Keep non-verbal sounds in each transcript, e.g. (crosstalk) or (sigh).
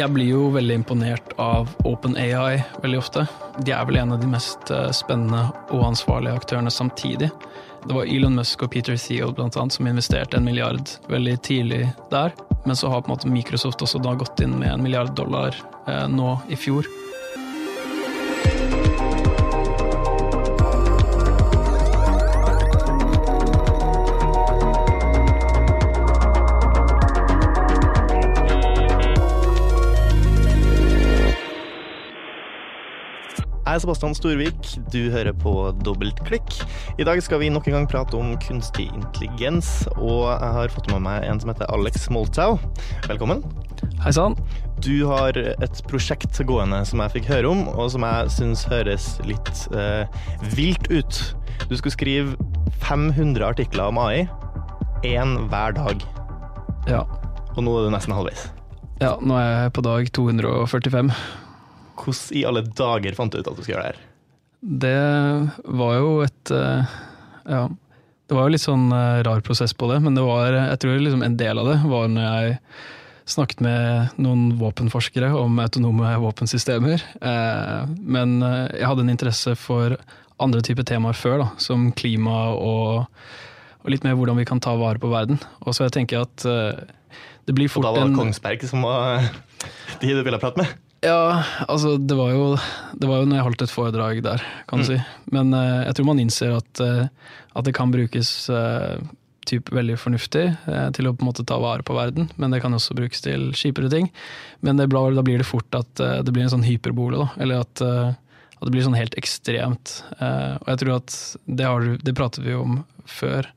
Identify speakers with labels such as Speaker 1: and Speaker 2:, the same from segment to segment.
Speaker 1: Jeg blir jo veldig imponert av OpenAI veldig ofte. De er vel en av de mest eh, spennende og ansvarlige aktørene samtidig. Det var Elon Musk og Peter Thiel blant annet, som investerte en milliard veldig tidlig der. Men så har på en måte Microsoft også da gått inn med en milliard dollar eh, nå i fjor.
Speaker 2: Jeg er Sebastian Storvik, du hører på Dobbeltklikk. I dag skal vi nok en gang prate om kunstig intelligens, og jeg har fått med meg en som heter Alex Moltau. Velkommen.
Speaker 1: Hei sann.
Speaker 2: Du har et prosjekt gående som jeg fikk høre om, og som jeg syns høres litt eh, vilt ut. Du skulle skrive 500 artikler om AI, én hver dag.
Speaker 1: Ja.
Speaker 2: Og nå er du nesten halvveis.
Speaker 1: ja, nå er jeg på dag 245.
Speaker 2: Hvordan i alle dager fant du ut at du skulle gjøre det her?
Speaker 1: Det var jo et eh, Ja. Det var jo litt sånn eh, rar prosess på det, men det var, jeg tror liksom en del av det var når jeg snakket med noen våpenforskere om autonome våpensystemer. Eh, Men jeg hadde en interesse for andre typer temaer før, da, som klima og, og litt mer hvordan vi kan ta vare på verden. Og så jeg tenker at det blir fort en Og
Speaker 2: da var det Kongsberg som var (laughs) de du ville prate med?
Speaker 1: Ja, altså det var jo Det var jo når jeg holdt et foredrag der, kan du si. Men uh, jeg tror man innser at, uh, at det kan brukes uh, typ veldig fornuftig til å på en måte ta vare på verden, men det kan også brukes til kjipere ting. Men det, da blir det fort at det blir en sånn hyperbole, da. Eller at, at det blir sånn helt ekstremt. Og jeg tror at det, har, det pratet vi om før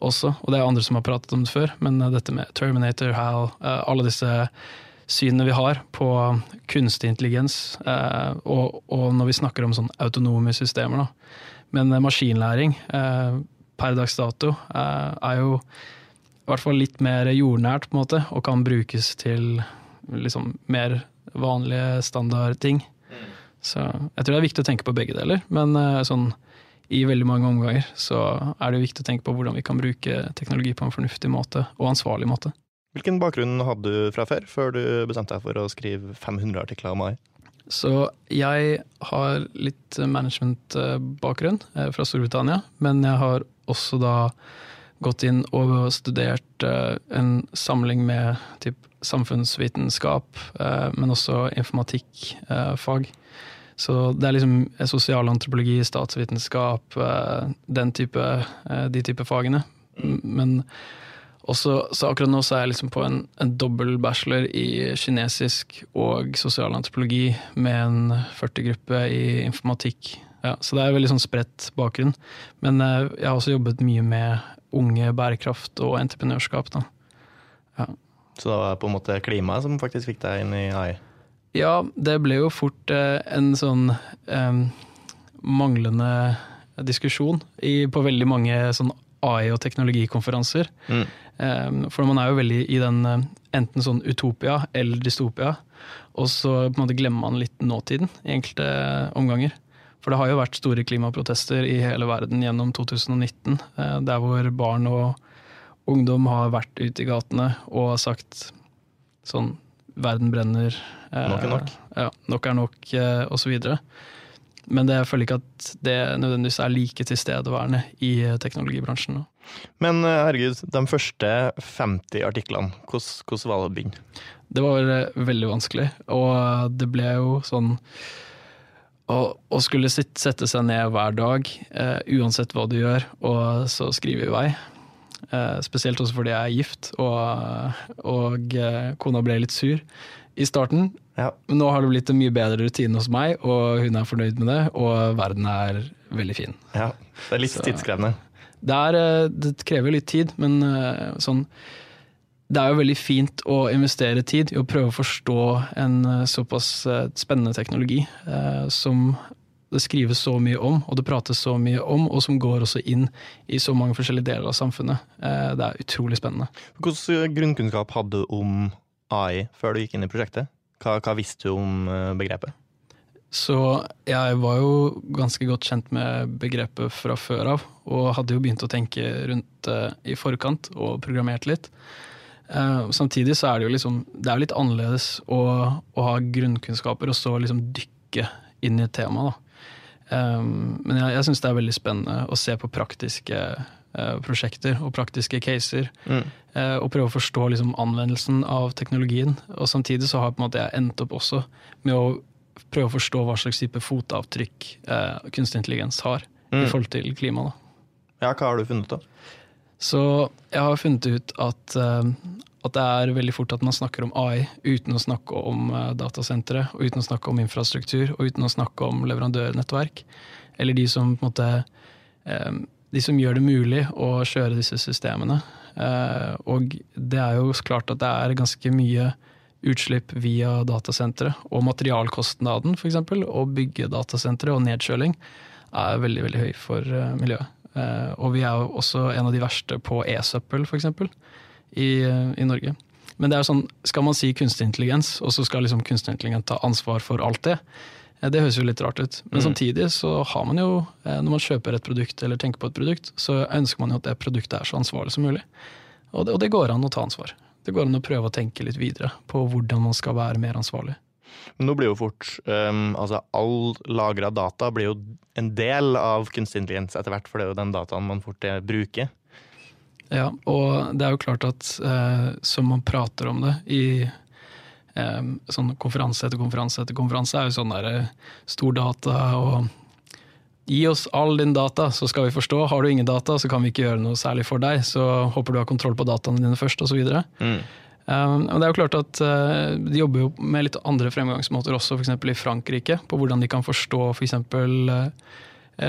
Speaker 1: også, og det er andre som har pratet om det før, men dette med Terminator, HAL, alle disse synene vi har på kunstig intelligens, eh, og, og når vi snakker om sånn autonome systemer. Da. Men eh, maskinlæring eh, per dags dato er jo i hvert fall litt mer jordnært, på en måte, og kan brukes til liksom mer vanlige standardting. Så jeg tror det er viktig å tenke på begge deler, men sånn i veldig mange omganger så er det jo viktig å tenke på hvordan vi kan bruke teknologi på en fornuftig måte, og ansvarlig måte.
Speaker 2: Hvilken bakgrunn hadde du fra før, før du bestemte deg for å skrive 500 artikler om AI?
Speaker 1: Så jeg har litt management-bakgrunn eh, fra Storbritannia, men jeg har også da gått inn og studert eh, en samling med typ samfunnsvitenskap, eh, men også informatikkfag. Så det er liksom sosialantropologi, statsvitenskap, den type, de type fagene. Men også, så akkurat nå så er jeg liksom på en, en dobbel bachelor i kinesisk og sosialantropologi med en 40-gruppe i informatikk. Ja, så det er veldig sånn spredt bakgrunn. Men eh, jeg har også jobbet mye med unge, bærekraft og entreprenørskap. Da.
Speaker 2: Så det var på en måte klimaet som faktisk fikk deg inn i AI?
Speaker 1: Ja, det ble jo fort eh, en sånn eh, manglende diskusjon i, på veldig mange sånn AI- og teknologikonferanser.
Speaker 2: Mm.
Speaker 1: Um, for man er jo veldig i den eh, enten sånn utopia eller dystopia, og så på en måte glemmer man litt nåtiden i enkelte omganger. For det har jo vært store klimaprotester i hele verden gjennom 2019, eh, der hvor barn og ungdom har vært ute i gatene og sagt sånn Verden brenner. eh,
Speaker 2: Nok er nok.
Speaker 1: Ja, nok er nok, osv. Men det, jeg føler ikke at det nødvendigvis er like tilstedeværende i eh, teknologibransjen. nå.
Speaker 2: Men eh, herregud, de første 50 artiklene, hvordan, var det å begynne?
Speaker 1: Det var eh, veldig vanskelig, og det ble jo sånn å, skulle sitt, sette seg ned hver dag, eh, uansett hva du gjør, og så skrive i vei. Eh, spesielt også fordi jeg er gift, og, og eh, kona ble litt sur i starten.
Speaker 2: Ja.
Speaker 1: Men nå har det blitt en mye bedre rutine hos meg, og hun er fornøyd med det, og verden er veldig fin.
Speaker 2: ja. Det er litt
Speaker 1: Så-
Speaker 2: tidskrevende.
Speaker 1: Det, er, eh, det krever litt tid, men eh, sånn Det er jo veldig fint å investere tid i å prøve å forstå en eh, såpass spennende teknologi eh, som det skrives så mye om, og det prates så mye om, og som går også inn i så mange forskjellige deler av samfunnet. Eh, Det er utrolig spennende.
Speaker 2: Hvilken grunnkunnskap hadde du om AI før du gikk inn i prosjektet? Hva, hva visste du om eh, begrepet?
Speaker 1: Så jeg var jo ganske godt kjent med begrepet fra før av, og hadde jo begynt å tenke rundt det i forkant og programmert litt. Eh, samtidig så er det jo liksom Det er litt annerledes å, å ha grunnkunnskaper og så liksom dykke inn i et tema, da. Um, men jeg, jeg syns det er veldig spennende å se på praktiske prosjekter og praktiske caser.
Speaker 2: Mm.
Speaker 1: Uh, og prøve å forstå liksom, anvendelsen av teknologien. Og samtidig så har på en måte, jeg endt opp også med å prøve å forstå hva slags type fotavtrykk eh, kunstig intelligens har
Speaker 2: Mm.
Speaker 1: i forhold til klima. Da.
Speaker 2: Ja, hva har du funnet da?
Speaker 1: Så jeg har funnet ut at, eh, at det er veldig fort at man snakker om AI uten å snakke om datasentre, og uten å snakke om infrastruktur, og uten å snakke om leverandørnettverk. Eller de som på en måte eh, De som gjør det mulig å kjøre disse systemene. Eh, og det er jo klart at det er ganske mye utslipp via datasentre, og materialkostnaden f.eks. å bygge datasentre og nedkjøling er veldig veldig høy for eh, miljøet. Eh, og vi er jo også en av de verste på e-søppel, f.eks. I, i Norge. Men det er jo sånn, skal man si kunstig intelligens, og så skal liksom kunstig intelligens ta ansvar for alt det? Det høres jo litt rart ut. Men
Speaker 2: Mm.
Speaker 1: samtidig så har man jo, eh, når man kjøper et produkt eller tenker på et produkt, så ønsker man jo at det produktet er så ansvarlig som mulig. Og det, og det går an å ta ansvar. Det går an å prøve å tenke litt videre på hvordan man skal være mer ansvarlig.
Speaker 2: Men nå blir jo fort um, altså All lagra data blir jo en del av kunstig intelligens etter hvert, for det er jo den dataen man fort eh, bruker.
Speaker 1: Ja, og det er jo klart at uh, som man prater om det i sånn konferanse etter konferanse etter konferanse, er jo sånn der eh, stor data og Gi oss all din data, så skal vi forstå. Har du ingen data, så kan vi ikke gjøre noe særlig for deg. Så håper du har kontroll på dataene dine først, osv.
Speaker 2: Mm.
Speaker 1: Um, det er jo klart at uh, De jobber jo med litt andre fremgangsmåter også, f.eks. i Frankrike. På hvordan de kan forstå f.eks. Uh,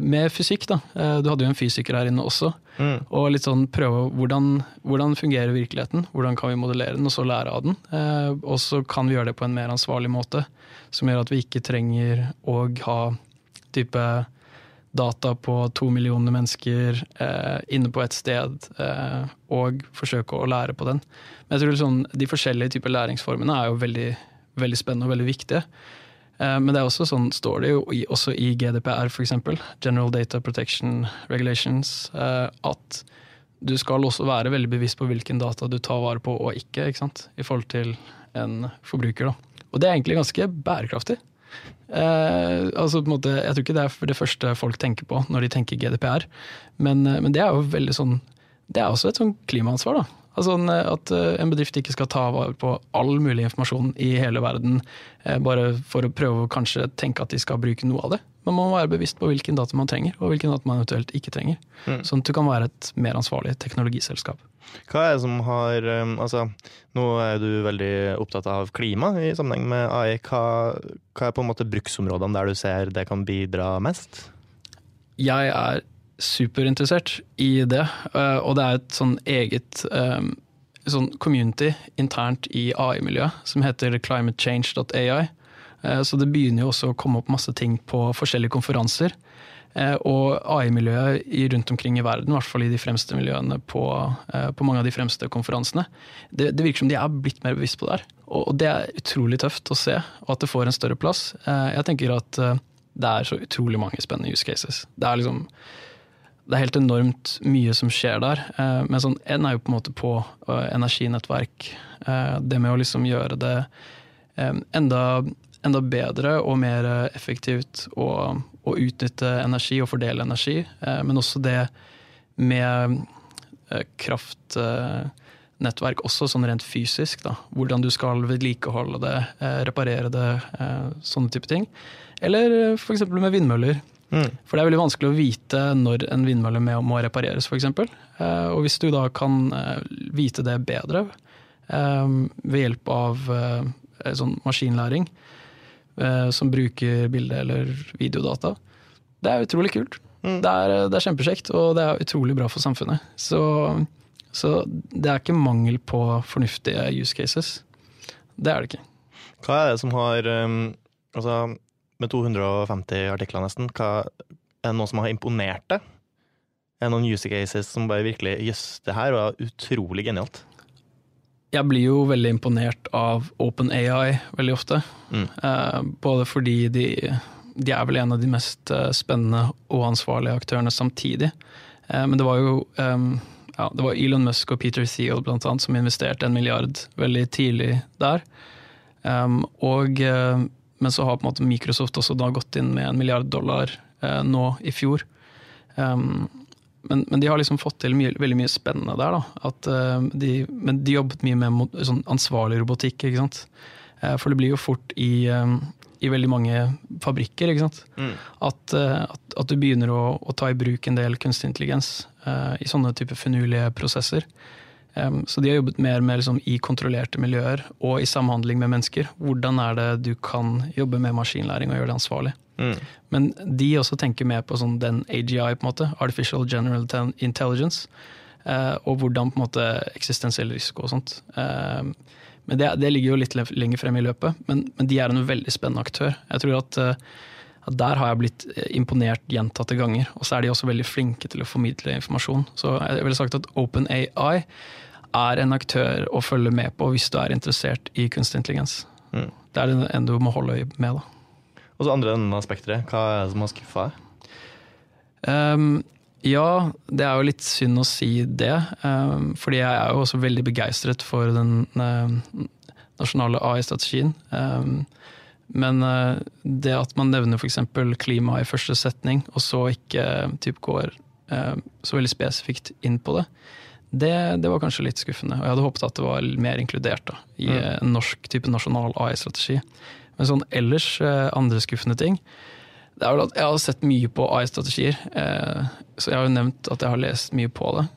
Speaker 1: med fysikk. da. Uh, du hadde jo en fysiker her inne også.
Speaker 2: Mm.
Speaker 1: Og litt sånn prøve hvordan, hvordan fungerer virkeligheten, hvordan kan vi modellere den, og så lære av den. Uh, og så kan vi gjøre det på en mer ansvarlig måte, som gjør at vi ikke trenger å ha type data på to millioner mennesker eh, inne på et sted, eh, og forsøke å lære på den. Men jeg tror liksom, De forskjellige typer læringsformene er jo veldig, veldig spennende og veldig viktige. Eh, men det er også sånn står det jo også i GDPR, f.eks., General Data Protection Regulations, eh, at du skal også være veldig bevisst på hvilken data du tar vare på og ikke, ikke sant? i forhold til en forbruker. Da. Og det er egentlig ganske bærekraftig. Eh, altså på en måte, jeg tror ikke det er det første folk tenker på når de tenker GDPR, men, eh, men det er jo veldig sånn Det er også et sånn klimaansvar. da. Altså At eh, en bedrift ikke skal ta vare på all mulig informasjon i hele verden eh, bare for å prøve å kanskje tenke at de skal bruke noe av det. Man må være bevisst på hvilken data man trenger, og hvilken data man eventuelt ikke trenger.
Speaker 2: Mm.
Speaker 1: Sånn at du kan være et mer ansvarlig teknologiselskap.
Speaker 2: Hva er det som har Altså, nå er du veldig opptatt av klima i sammenheng med AI. Hva, hva er på en måte bruksområdene der du ser det kan bidra mest?
Speaker 1: Jeg er superinteressert i det, eh, og det er et sånn eget eh, sånn community internt i AI-miljøet som heter climatechange.ai. Eh, Så det begynner jo også å komme opp masse ting på forskjellige konferanser. Og AI-miljøet rundt omkring i verden, i hvert fall i de fremste miljøene på, på mange av de fremste konferansene, det, det virker som de er blitt mer bevisst på det her. Og det er utrolig tøft å se, og at det får en større plass. Jeg tenker at det er så utrolig mange spennende use cases. Det er liksom det er helt enormt mye som skjer der. Eh, Men sånn, en er jo på en måte på eh, energinettverk. Eh, Det med å liksom gjøre det enda, enda bedre og mer effektivt å, utnytte energi og fordele energi. Men også det med kraftnettverk også, sånn rent fysisk. Da. Hvordan du skal vedlikeholde det, reparere det, sånne type ting. Eller f.eks. med vindmøller.
Speaker 2: Mm.
Speaker 1: For det er veldig vanskelig å vite når en vindmølle må repareres, f.eks. Eh, og hvis du da kan eh, vite det bedre eh, ved hjelp av sånn maskinlæring som bruker bilde- eller videodata, det er utrolig kult.
Speaker 2: Mm.
Speaker 1: Det, er, det er kjempekjekt, og det er utrolig bra for samfunnet. Så, så det er ikke mangel på fornuftige use cases. Det er det ikke.
Speaker 2: Hva er det som har Altså, med 250 artikler nesten, hva, er det noen som har imponert deg? Er det noen use cases som bare virkelig Jøss, det her var utrolig genialt.
Speaker 1: Jeg blir jo veldig imponert av OpenAI veldig ofte.
Speaker 2: Mm.
Speaker 1: Eh, både fordi de, de er vel en av de mest eh, spennende og ansvarlige aktørene samtidig. Eh, men det var jo eh, ja, det var Elon Musk og Peter Thiel blant annet, som investerte en milliard veldig tidlig der. Um, og, uh, men så har på en måte Microsoft også da gått inn med en milliard dollar eh, nå i fjor. Um, men, men, de har liksom fått til mye, veldig mye spennende der. da. At, uh, de, men de jobbet mye med sånn ansvarlig robotikk. ikke sant? for det blir jo fort i, um, i veldig mange fabrikker. ikke sant? Mm. At, at, at, du begynner å, å, ta i bruk en del kunstig intelligens uh, i sånne type finurlige prosesser. Så de har jobbet mer med liksom, i kontrollerte miljøer og i samhandling med mennesker. Hvordan er det du kan jobbe med maskinlæring og gjøre det ansvarlig? Mm. Men de også tenker mer på sånn, den AGI, på en måte, Artificial General Intelligence. Uh, og hvordan på en måte eksistensiell risiko og sånt. Men det, det, ligger jo litt lenger frem i løpet, men, men, de er en veldig spennende aktør. Jeg tror at uh, der har jeg blitt eh, imponert gjentatte ganger. Og så er de også veldig flinke til å formidle informasjon. Så jeg ville sagt at OpenAI er en aktør å følge med på hvis du er interessert i kunstig intelligens. Mm. Det er en du må holde øye med. da.
Speaker 2: Og så andre enden av spekteret, hva er det som har skuffa deg?
Speaker 1: Um, ja, det er jo litt synd å si det. Um, fordi jeg er jo også veldig begeistret for den uh, nasjonale AI-strategien. Um, men uh, det at man nevner f.eks. klima i første setning, og så ikke typ går uh, så veldig spesifikt inn på det, det, det, var kanskje litt skuffende. Og jeg hadde håpet at det var mer inkludert da, i mm. en norsk type nasjonal AI-strategi. Men sånn ellers andre skuffende ting det er vel at Jeg har sett mye på AI-strategier, så jeg har jo nevnt at jeg har lest mye på det.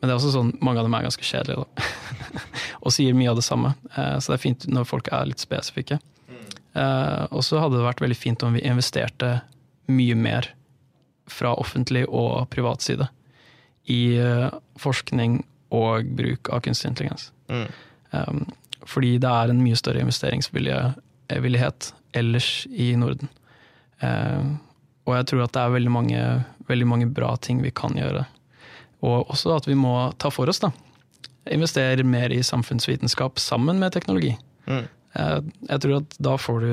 Speaker 1: Men det er også sånn, mange av dem er ganske kjedelige, da. (laughs) og sier mye av det samme. så det er fint når folk er litt spesifikke. Uh, og så hadde det vært veldig fint om vi investerte mye mer fra offentlig og privat side i uh, forskning og bruk av kunstig intelligens. Mm. Um, fordi det er en mye større investeringsvillighet ellers i Norden. Og jeg tror at det er veldig mange, veldig mange, bra ting vi kan gjøre. Og også at vi må ta for oss, da. Investere mer i samfunnsvitenskap sammen med teknologi. Mm. Jeg tror at da får du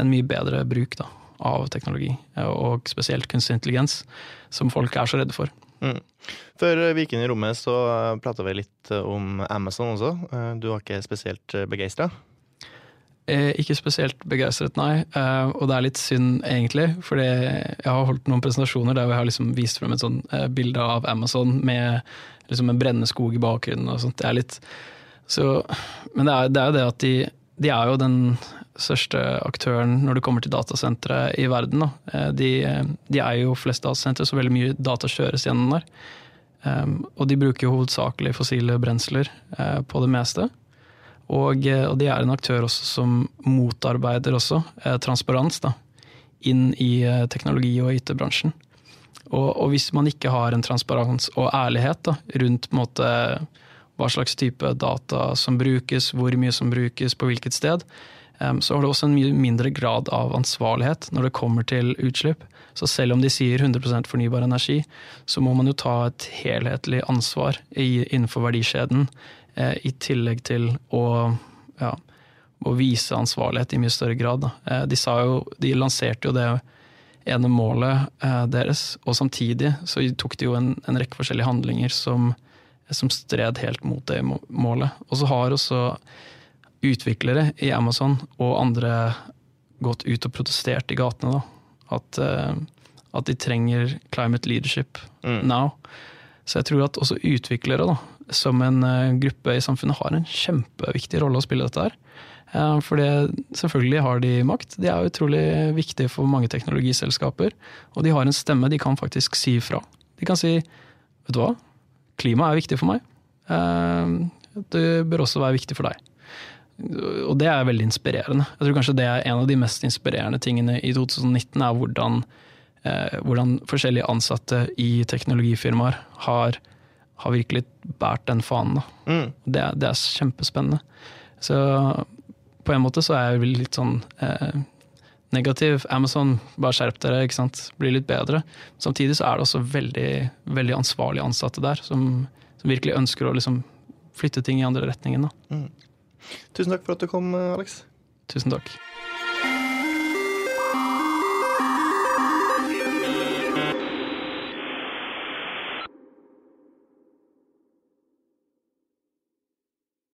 Speaker 1: en mye bedre bruk da, av teknologi, og spesielt kunstig intelligens, som folk er så redde for. Mm.
Speaker 2: Før vi gikk inn i rommet, så prata vi litt om Amazon også. Du var ikke spesielt begeistra?
Speaker 1: Eh, ikke spesielt begeistret, nei. Eh, og det er litt synd, egentlig. Fordi jeg har holdt noen presentasjoner der vi har liksom vist frem et sånn eh, bilde av Amazon med liksom en brennende skog i bakgrunnen og sånt. Det er litt så, Men det er, det er jo det at de de er jo den største aktøren når det kommer til datasentre i verden. Eh, de, de, er jo flest datasentre, så veldig mye data kjøres gjennom der. Um, og de bruker jo hovedsakelig fossile brensler uh, på det meste. Og, og, de er en aktør også som motarbeider også transparens da, inn i teknologi- og IT-bransjen. Og, og, hvis man ikke har en transparens og ærlighet da, rundt på en måte, hva slags type data som brukes, hvor mye som brukes, på hvilket sted, så har det også en mye mindre grad av ansvarlighet når det kommer til utslipp. Så selv om de sier 100% fornybar energi, så må man jo ta et helhetlig ansvar innenfor verdikjeden, eh, i tillegg til å, ja, å vise ansvarlighet i mye større grad. Eh, de, jo, de lanserte jo det ene målet eh, deres, og samtidig så tok de jo en, en rekke forskjellige handlinger som som stred helt mot det målet. Og så har også utviklere i Amazon og andre gått ut og protestert i gatene. da. At, uh, at de trenger climate leadership mm. now. Så jeg tror at også utviklere, da, som en uh, gruppe i samfunnet, har en kjempeviktig rolle å spille dette her. Uh, for selvfølgelig har de makt. De er utrolig viktige for mange teknologiselskaper. Og de har en stemme, de kan faktisk si ifra. De kan si vet du hva, klima er viktig for meg. Eh, det bør også være viktig for deg. Og det er veldig inspirerende. Jeg tror kanskje det er en av de mest inspirerende tingene i 2019, er hvordan, eh, hvordan forskjellige ansatte i teknologifirmaer har, har virkelig båret den fanen. Mm. Det, det, er kjempespennende. Så på en måte så er jeg litt sånn eh, negativ. Amazon, bare skjerp dere, ikke sant. Bli litt bedre. Samtidig så er det også veldig, veldig ansvarlige ansatte der, som, som virkelig ønsker å liksom flytte ting i andre retningen. Mm.
Speaker 2: Tusen takk for at du kom, Alex.
Speaker 1: Tusen takk.